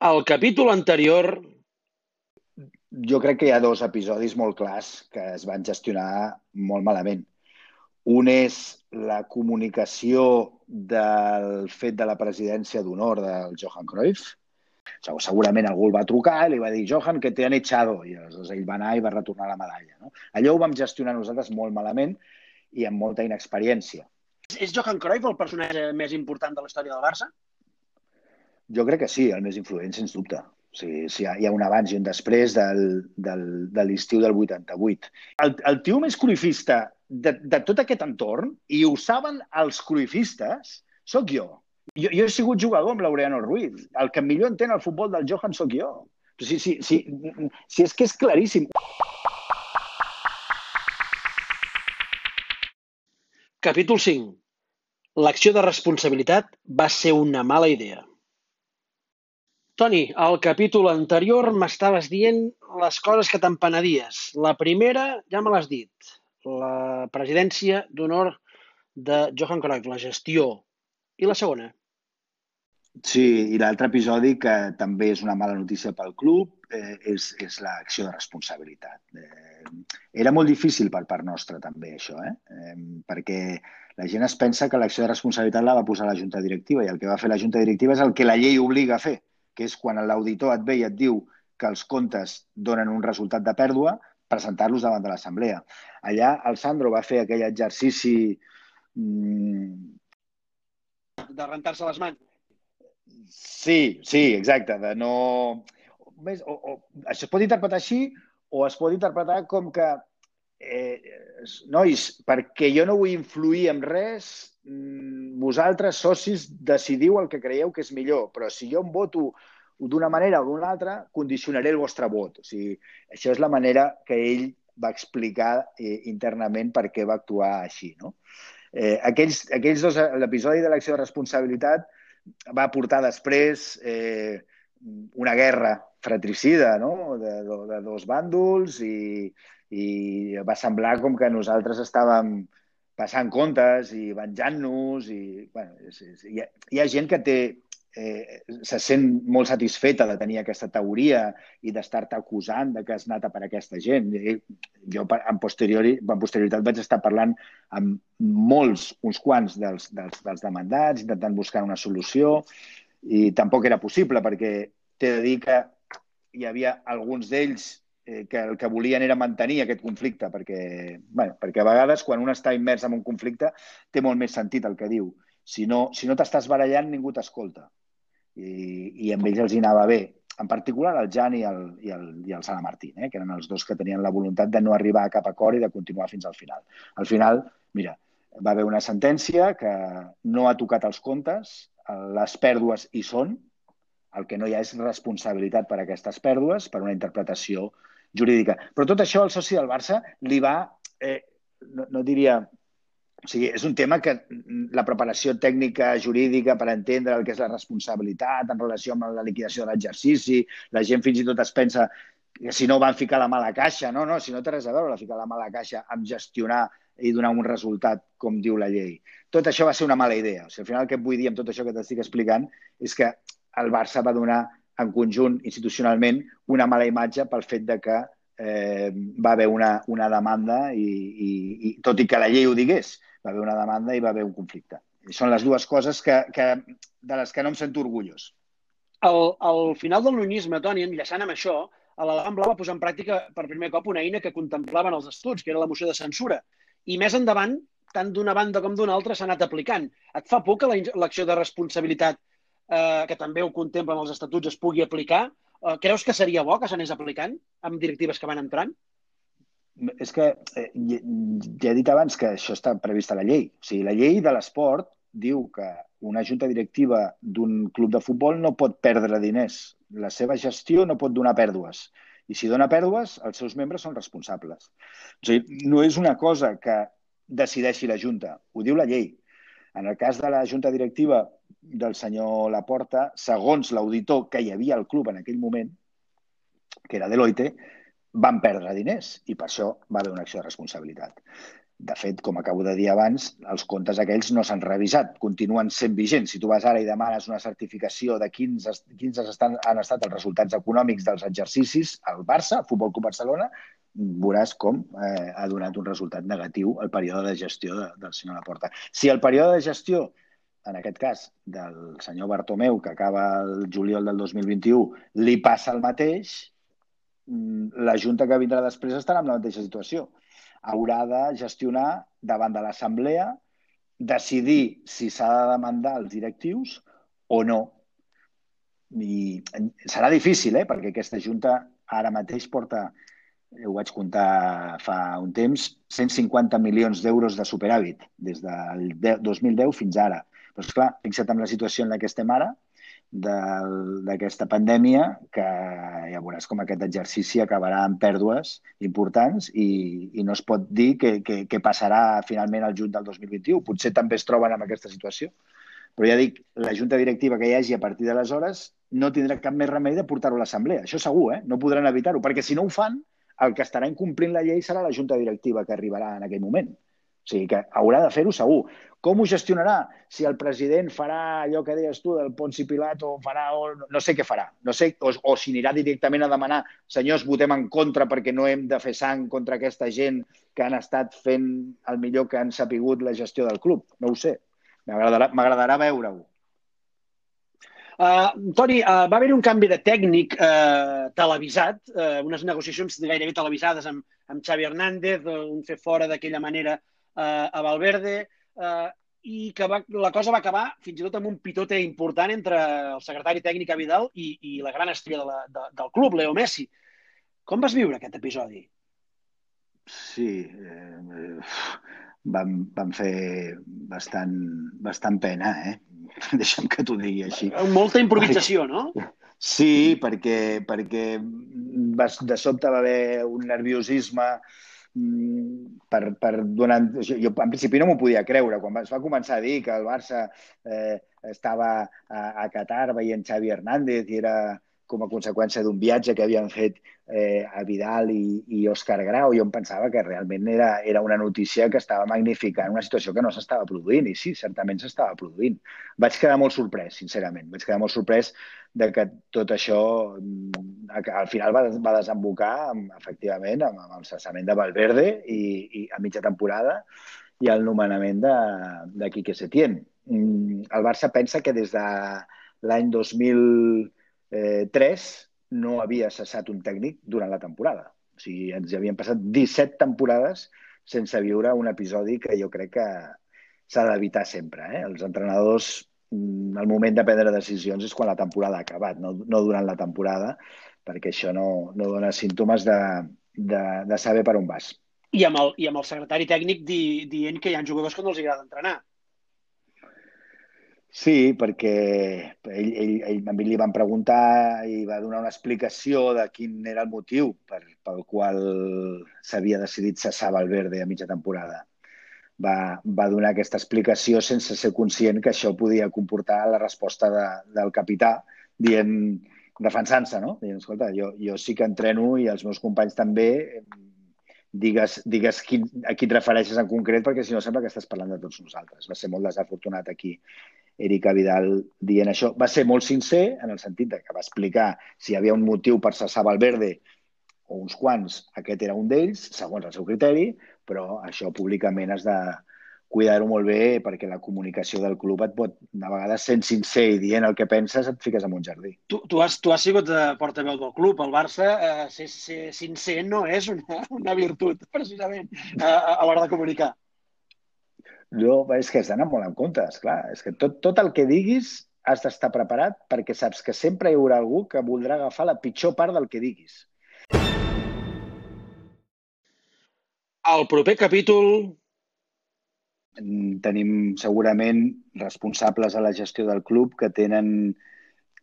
Al capítol anterior... Jo crec que hi ha dos episodis molt clars que es van gestionar molt malament. Un és la comunicació del fet de la presidència d'honor del Johan Cruyff. Segurament algú el va trucar i li va dir Johan, que te han echado. I aleshores ell va anar i va retornar la medalla. No? Allò ho vam gestionar nosaltres molt malament i amb molta inexperiència. És Johan Cruyff el personatge més important de la història del Barça? Jo crec que sí, el més influent, sens dubte. O sigui, sí, hi ha un abans i un després del, del, de l'estiu del 88. El, el tio més cruifista de, de tot aquest entorn, i ho saben els cruifistes, sóc jo. jo. Jo he sigut jugador amb Laureano Ruiz. El que millor entén el futbol del Johan sóc jo. Sí, sí, sí, sí, és que és claríssim. Capítol 5. L'acció de responsabilitat va ser una mala idea. Toni, al capítol anterior m'estaves dient les coses que t'empenedies. La primera ja me l'has dit, la presidència d'honor de Johan Cruyff, la gestió. I la segona? Sí, i l'altre episodi, que també és una mala notícia pel club, eh, és, és l'acció de responsabilitat. Eh, era molt difícil per part nostra, també, això, eh? eh? perquè la gent es pensa que l'acció de responsabilitat la va posar la Junta Directiva i el que va fer la Junta Directiva és el que la llei obliga a fer, que és quan l'auditor et ve i et diu que els comptes donen un resultat de pèrdua, presentar-los davant de l'assemblea. Allà el Sandro va fer aquell exercici... Mm... De rentar-se les mans. Sí, sí, exacte, de no... Més, o, o, això es pot interpretar així o es pot interpretar com que eh, nois, perquè jo no vull influir en res, mm, vosaltres, socis, decidiu el que creieu que és millor, però si jo em voto d'una manera o d'una altra, condicionaré el vostre vot. O sigui, això és la manera que ell va explicar eh, internament per què va actuar així. No? Eh, aquells, aquells dos, l'episodi de l'acció de responsabilitat va portar després eh, una guerra fratricida no? de, de, de dos bàndols i, i va semblar com que nosaltres estàvem passant comptes i venjant-nos i bueno, és, és, hi, ha, hi ha gent que té eh, se sent molt satisfeta de tenir aquesta teoria i d'estar-te acusant de que has anat a per aquesta gent. I jo, en, posteriori, en posterioritat, vaig estar parlant amb molts, uns quants dels, dels, dels demandats, intentant buscar una solució, i tampoc era possible, perquè t'he de dir que hi havia alguns d'ells eh, que el que volien era mantenir aquest conflicte, perquè, bueno, perquè a vegades quan un està immers en un conflicte té molt més sentit el que diu. Si no, si no t'estàs barallant, ningú t'escolta i, i amb ells els hi anava bé. En particular el Jan i el, i el, i el Sala Martín, eh, que eren els dos que tenien la voluntat de no arribar a cap acord i de continuar fins al final. Al final, mira, va haver una sentència que no ha tocat els comptes, les pèrdues hi són, el que no hi ha és responsabilitat per aquestes pèrdues, per una interpretació jurídica. Però tot això al soci del Barça li va, eh, no, no diria o sigui, és un tema que la preparació tècnica jurídica per entendre el que és la responsabilitat en relació amb la liquidació de l'exercici, la gent fins i tot es pensa que si no van ficar la mala caixa, no, no, si no té res a veure la ficar la mala caixa amb gestionar i donar un resultat com diu la llei. Tot això va ser una mala idea. O sigui, al final el que vull dir amb tot això que t'estic explicant és que el Barça va donar en conjunt institucionalment una mala imatge pel fet de que eh, va haver una, una demanda i, i, i tot i que la llei ho digués, va haver una demanda i va haver un conflicte. I són les dues coses que, que, de les que no em sento orgullós. Al, al final del lunyisme, Toni, enllaçant amb això, a la Gambla va posar en pràctica per primer cop una eina que contemplaven els estuds, que era la moció de censura. I més endavant, tant d'una banda com d'una altra s'ha anat aplicant. Et fa por que l'acció de responsabilitat, eh, que també ho contemplen els estatuts, es pugui aplicar? Eh, creus que seria bo que s'anés aplicant amb directives que van entrant? és que eh, ja he dit abans que això està previst a la llei. O sigui, la llei de l'esport diu que una junta directiva d'un club de futbol no pot perdre diners. La seva gestió no pot donar pèrdues. I si dona pèrdues, els seus membres són responsables. O sigui, no és una cosa que decideixi la Junta, ho diu la llei. En el cas de la Junta Directiva del senyor Laporta, segons l'auditor que hi havia al club en aquell moment, que era Deloitte, van perdre diners i per això va haver una acció de responsabilitat. De fet, com acabo de dir abans, els comptes aquells no s'han revisat, continuen sent vigents. Si tu vas ara i demanes una certificació de quins, quins estan, han estat els resultats econòmics dels exercicis al Barça, Futbol Club Barcelona, veuràs com eh, ha donat un resultat negatiu el període de gestió de, del senyor Laporta. Si el període de gestió, en aquest cas, del senyor Bartomeu, que acaba el juliol del 2021, li passa el mateix, mm, la Junta que vindrà després estarà en la mateixa situació haurà de gestionar davant de l'Assemblea, decidir si s'ha de demandar els directius o no. I serà difícil, eh? perquè aquesta Junta ara mateix porta, ho vaig comptar fa un temps, 150 milions d'euros de superàvit des del 2010 fins ara. Però, esclar, fixa't en la situació en la que estem ara, d'aquesta pandèmia que ja veuràs com aquest exercici acabarà amb pèrdues importants i, i no es pot dir què, que, que passarà finalment al juny del 2021. Potser també es troben en aquesta situació. Però ja dic, la junta directiva que hi hagi a partir d'aleshores no tindrà cap més remei de portar-ho a l'assemblea. Això segur, eh? No podran evitar-ho, perquè si no ho fan, el que estarà incomplint la llei serà la junta directiva que arribarà en aquell moment. O sigui que haurà de fer-ho segur. Com ho gestionarà? Si el president farà allò que deies tu del Ponzi Pilat o farà... O, no sé què farà. No sé, o, o si anirà directament a demanar senyors, votem en contra perquè no hem de fer sang contra aquesta gent que han estat fent el millor que han sapigut la gestió del club. No ho sé. M'agradarà veure-ho. Uh, Toni, uh, va haver un canvi de tècnic uh, televisat, uh, unes negociacions gairebé televisades amb, amb Xavi Hernández, un fer fora d'aquella manera uh, a Valverde, eh, i que va, la cosa va acabar fins i tot amb un pitote important entre el secretari tècnic Vidal i, i la gran estrella de la, de, del club, Leo Messi. Com vas viure aquest episodi? Sí, eh, vam, vam fer bastant, bastant pena, eh? Deixa'm que t'ho digui així. Molta improvisació, no? Sí, perquè, perquè de sobte va haver un nerviosisme Mm, per, per donar... Jo, en principi no m'ho podia creure. Quan es va començar a dir que el Barça eh, estava a, a Qatar veient Xavi Hernández i era com a conseqüència d'un viatge que havien fet eh, a Vidal i, i Òscar Grau. Jo em pensava que realment era, era una notícia que estava magnificant una situació que no s'estava produint, i sí, certament s'estava produint. Vaig quedar molt sorprès, sincerament. Vaig quedar molt sorprès de que tot això mm, al final va, va desembocar, amb, efectivament, amb, amb el cessament de Valverde i, i a mitja temporada i el nomenament de, de Quique Setién. Mm, el Barça pensa que des de l'any 2000 eh, 3 no havia cessat un tècnic durant la temporada. O sigui, ens havien passat 17 temporades sense viure un episodi que jo crec que s'ha d'evitar sempre. Eh? Els entrenadors, mm, el moment de prendre decisions és quan la temporada ha acabat, no, no durant la temporada, perquè això no, no dona símptomes de, de, de saber per on vas. I amb el, i amb el secretari tècnic di, dient que hi ha jugadors que no els agrada entrenar. Sí, perquè ell, ell, ell, a mi li van preguntar i va donar una explicació de quin era el motiu per, pel qual s'havia decidit cessar Valverde a mitja temporada. Va, va donar aquesta explicació sense ser conscient que això podia comportar la resposta de, del capità dient, defensant-se, no? Dient, escolta, jo, jo sí que entreno i els meus companys també, digues, digues quin, a qui et refereixes en concret, perquè si no sembla que estàs parlant de tots nosaltres. Va ser molt desafortunat aquí Erika Vidal dient això. Va ser molt sincer en el sentit de que va explicar si hi havia un motiu per cessar Valverde o uns quants, aquest era un d'ells, segons el seu criteri, però això públicament has de cuidar-ho molt bé perquè la comunicació del club et pot, a vegades sent sincer i dient el que penses, et fiques en un jardí. Tu, tu, has, tu has sigut eh, portaveu del club. El Barça, eh, ser, ser sincer no és una, una virtut, precisament, eh, a l'hora de comunicar. Jo, és que has d'anar molt en compte, esclar. És que tot, tot el que diguis has d'estar preparat perquè saps que sempre hi haurà algú que voldrà agafar la pitjor part del que diguis. Al proper capítol tenim segurament responsables a la gestió del club que tenen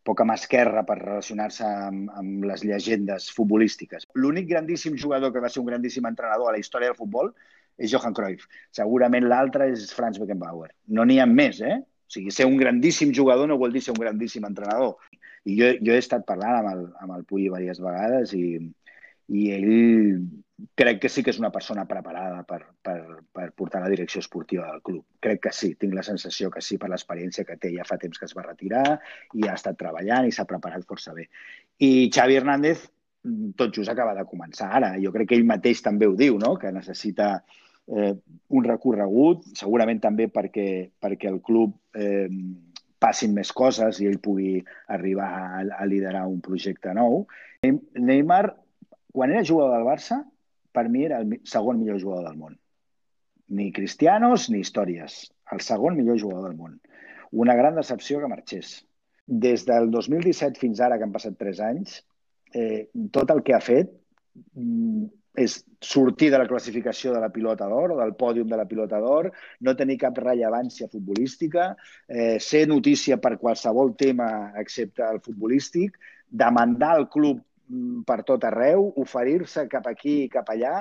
poca mà esquerra per relacionar-se amb, amb les llegendes futbolístiques. L'únic grandíssim jugador que va ser un grandíssim entrenador a la història del futbol és Johan Cruyff. Segurament l'altre és Franz Beckenbauer. No n'hi ha més, eh? O sigui, ser un grandíssim jugador no vol dir ser un grandíssim entrenador. I jo, jo he estat parlant amb el, amb el Puy diverses vegades i, i ell crec que sí que és una persona preparada per, per, per portar la direcció esportiva del club. Crec que sí, tinc la sensació que sí per l'experiència que té. Ja fa temps que es va retirar i ha estat treballant i s'ha preparat força bé. I Xavi Hernández tot just acaba de començar ara. Jo crec que ell mateix també ho diu, no? que necessita eh, un recorregut, segurament també perquè, perquè el club eh, passin més coses i ell pugui arribar a, a liderar un projecte nou. Neymar, quan era jugador del Barça, per mi era el segon millor jugador del món. Ni Cristianos ni històries. El segon millor jugador del món. Una gran decepció que marxés. Des del 2017 fins ara, que han passat 3 anys, eh, tot el que ha fet és sortir de la classificació de la pilota d'or o del pòdium de la pilota d'or, no tenir cap rellevància futbolística, eh, ser notícia per qualsevol tema excepte el futbolístic, demandar el club mm, per tot arreu, oferir-se cap aquí i cap allà.